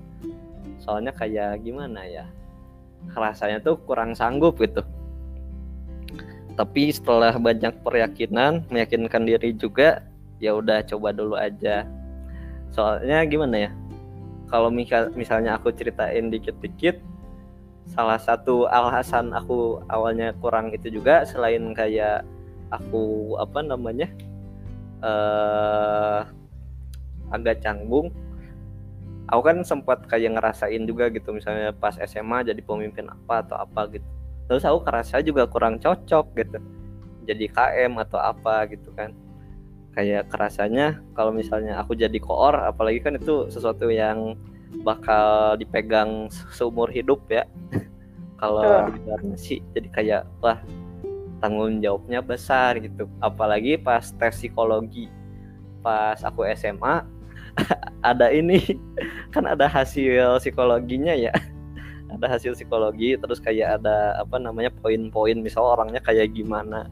Speaker 2: Soalnya kayak gimana ya rasanya tuh kurang sanggup gitu. Tapi setelah banyak peryakinan meyakinkan diri juga ya udah coba dulu aja. Soalnya gimana ya kalau misalnya aku ceritain dikit-dikit salah satu alasan aku awalnya kurang itu juga selain kayak aku apa namanya uh, agak canggung aku kan sempat kayak ngerasain juga gitu misalnya pas SMA jadi pemimpin apa atau apa gitu. Terus aku kerasa juga kurang cocok gitu jadi KM atau apa gitu kan. Kayak kerasanya kalau misalnya aku jadi koor apalagi kan itu sesuatu yang bakal dipegang seumur hidup ya. Kalau di sih jadi kayak wah tanggung jawabnya besar gitu. Apalagi pas tes psikologi. Pas aku SMA ada ini kan ada hasil psikologinya ya. Ada hasil psikologi terus kayak ada apa namanya poin-poin. Misal orangnya kayak gimana.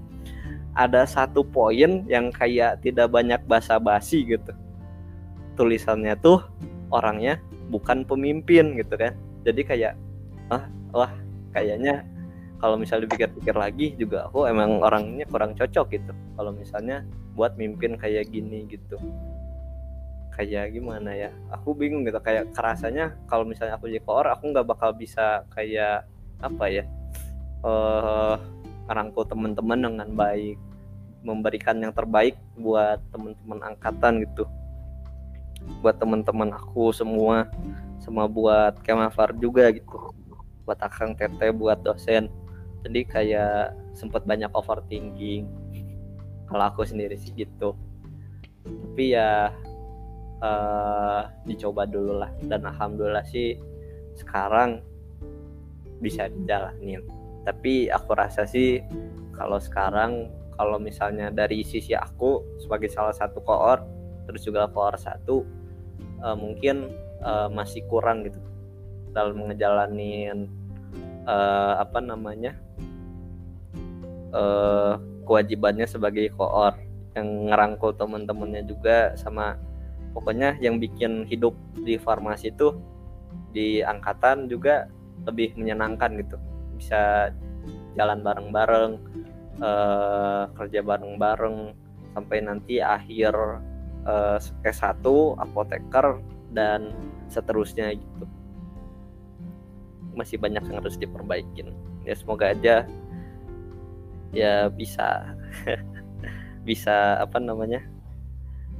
Speaker 2: Ada satu poin yang kayak tidak banyak basa-basi gitu. Tulisannya tuh orangnya bukan pemimpin gitu kan. Jadi kayak ah wah kayaknya kalau misalnya dipikir-pikir lagi juga aku emang orangnya kurang cocok gitu. Kalau misalnya buat mimpin kayak gini gitu kayak gimana ya? Aku bingung gitu kayak kerasanya kalau misalnya aku jadi koor aku nggak bakal bisa kayak apa ya uh, rangkul teman-teman dengan baik memberikan yang terbaik buat teman-teman angkatan gitu. Buat teman-teman aku semua sama buat Kemafar juga gitu. Buat akang tete buat dosen. Jadi kayak sempat banyak overthinking. Kalau aku sendiri sih gitu. Tapi ya uh, dicoba dulu lah. Dan alhamdulillah sih sekarang bisa dijalanin. Tapi aku rasa sih kalau sekarang kalau misalnya dari sisi aku sebagai salah satu koor terus juga koor satu uh, mungkin uh, masih kurang gitu. Dalam ngejalanin uh, apa namanya uh, kewajibannya sebagai koor. Yang ngerangkul teman-temannya juga sama pokoknya yang bikin hidup di farmasi itu di angkatan juga lebih menyenangkan gitu. Bisa jalan bareng-bareng uh, kerja bareng-bareng sampai nanti akhir uh, S1 apoteker dan seterusnya gitu. Masih banyak yang harus diperbaikin. Ya semoga aja ya bisa bisa apa namanya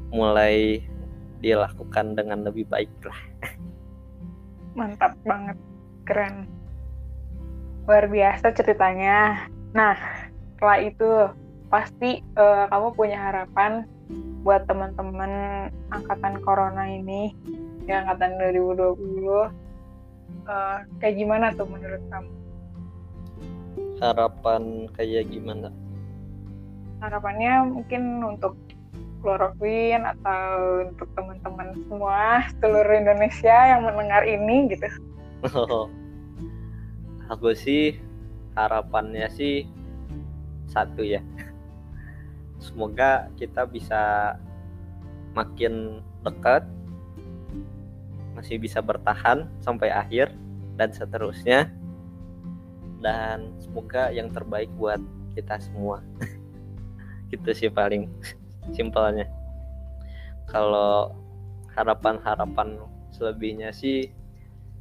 Speaker 2: mulai dilakukan dengan lebih baik lah.
Speaker 1: Mantap banget keren. Luar biasa ceritanya. Nah setelah itu pasti uh, kamu punya harapan buat teman-teman angkatan corona ini yang angkatan 2020 uh, eh, kayak gimana tuh menurut kamu?
Speaker 2: Harapan kayak gimana?
Speaker 1: Harapannya mungkin untuk chloroquine atau untuk teman-teman semua seluruh Indonesia yang mendengar ini gitu?
Speaker 2: Oh, aku sih harapannya sih satu ya. Semoga kita bisa makin dekat, masih bisa bertahan sampai akhir dan seterusnya. Dan semoga yang terbaik buat kita semua. gitu sih paling simpelnya. Kalau harapan-harapan selebihnya sih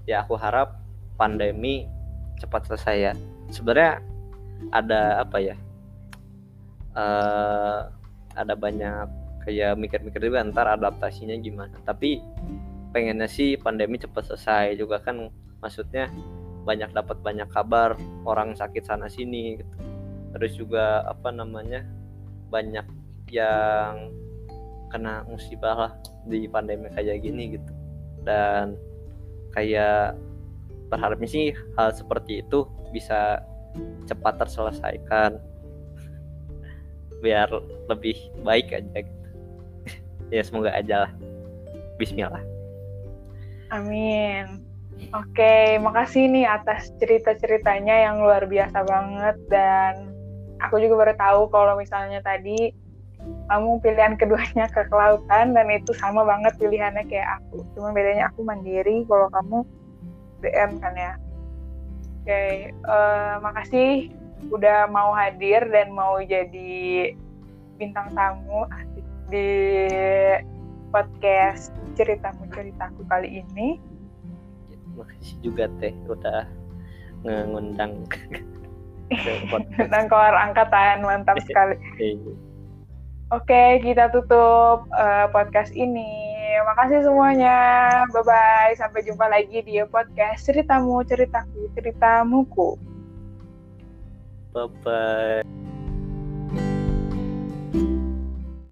Speaker 2: ya aku harap pandemi cepat selesai ya. Sebenarnya ada apa ya? Uh, ada banyak kayak mikir-mikir juga ntar adaptasinya gimana. Tapi pengennya sih pandemi cepat selesai juga kan maksudnya banyak dapat banyak kabar orang sakit sana sini gitu. terus juga apa namanya banyak yang kena musibah lah di pandemi kayak gini gitu. Dan kayak berharapnya sih hal seperti itu bisa cepat terselesaikan. Biar lebih baik aja gitu. Ya semoga aja lah. Bismillah.
Speaker 1: Amin. Oke, makasih nih atas cerita-ceritanya yang luar biasa banget. Dan aku juga baru tahu kalau misalnya tadi kamu pilihan keduanya ke kelautan dan itu sama banget pilihannya kayak aku. Cuma bedanya aku mandiri kalau kamu BM kan ya. Oke okay, uh, eh, makasih udah mau hadir dan mau jadi bintang tamu di podcast ceritamu ceritaku kali ini.
Speaker 2: Makasih juga teh udah ngundang
Speaker 1: tentang keluar angkatan mantap sekali. Iya. Oke, kita tutup uh, podcast ini. Makasih semuanya. Bye-bye. Sampai jumpa lagi di podcast Ceritamu, Ceritaku, Ceritamuku.
Speaker 2: Bye-bye.